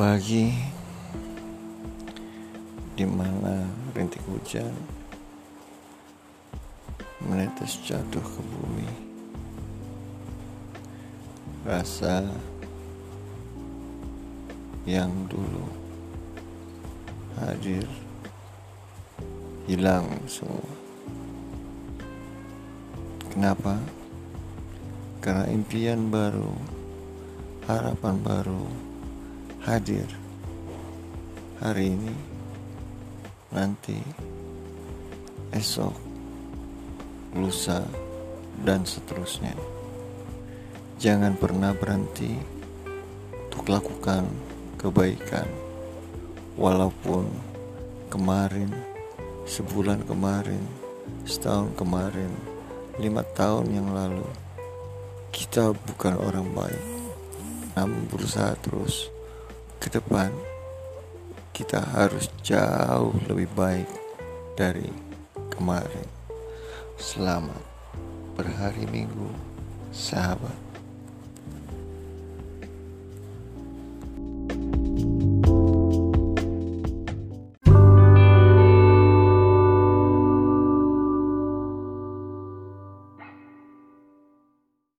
Pagi di mana rintik hujan menetes jatuh ke bumi. Rasa yang dulu hadir hilang semua. Kenapa? Karena impian baru, harapan baru hadir hari ini, nanti, esok, lusa, dan seterusnya. Jangan pernah berhenti untuk lakukan kebaikan, walaupun kemarin, sebulan kemarin, setahun kemarin, lima tahun yang lalu, kita bukan orang baik, namun berusaha terus ke depan kita harus jauh lebih baik dari kemarin. Selamat berhari Minggu, sahabat.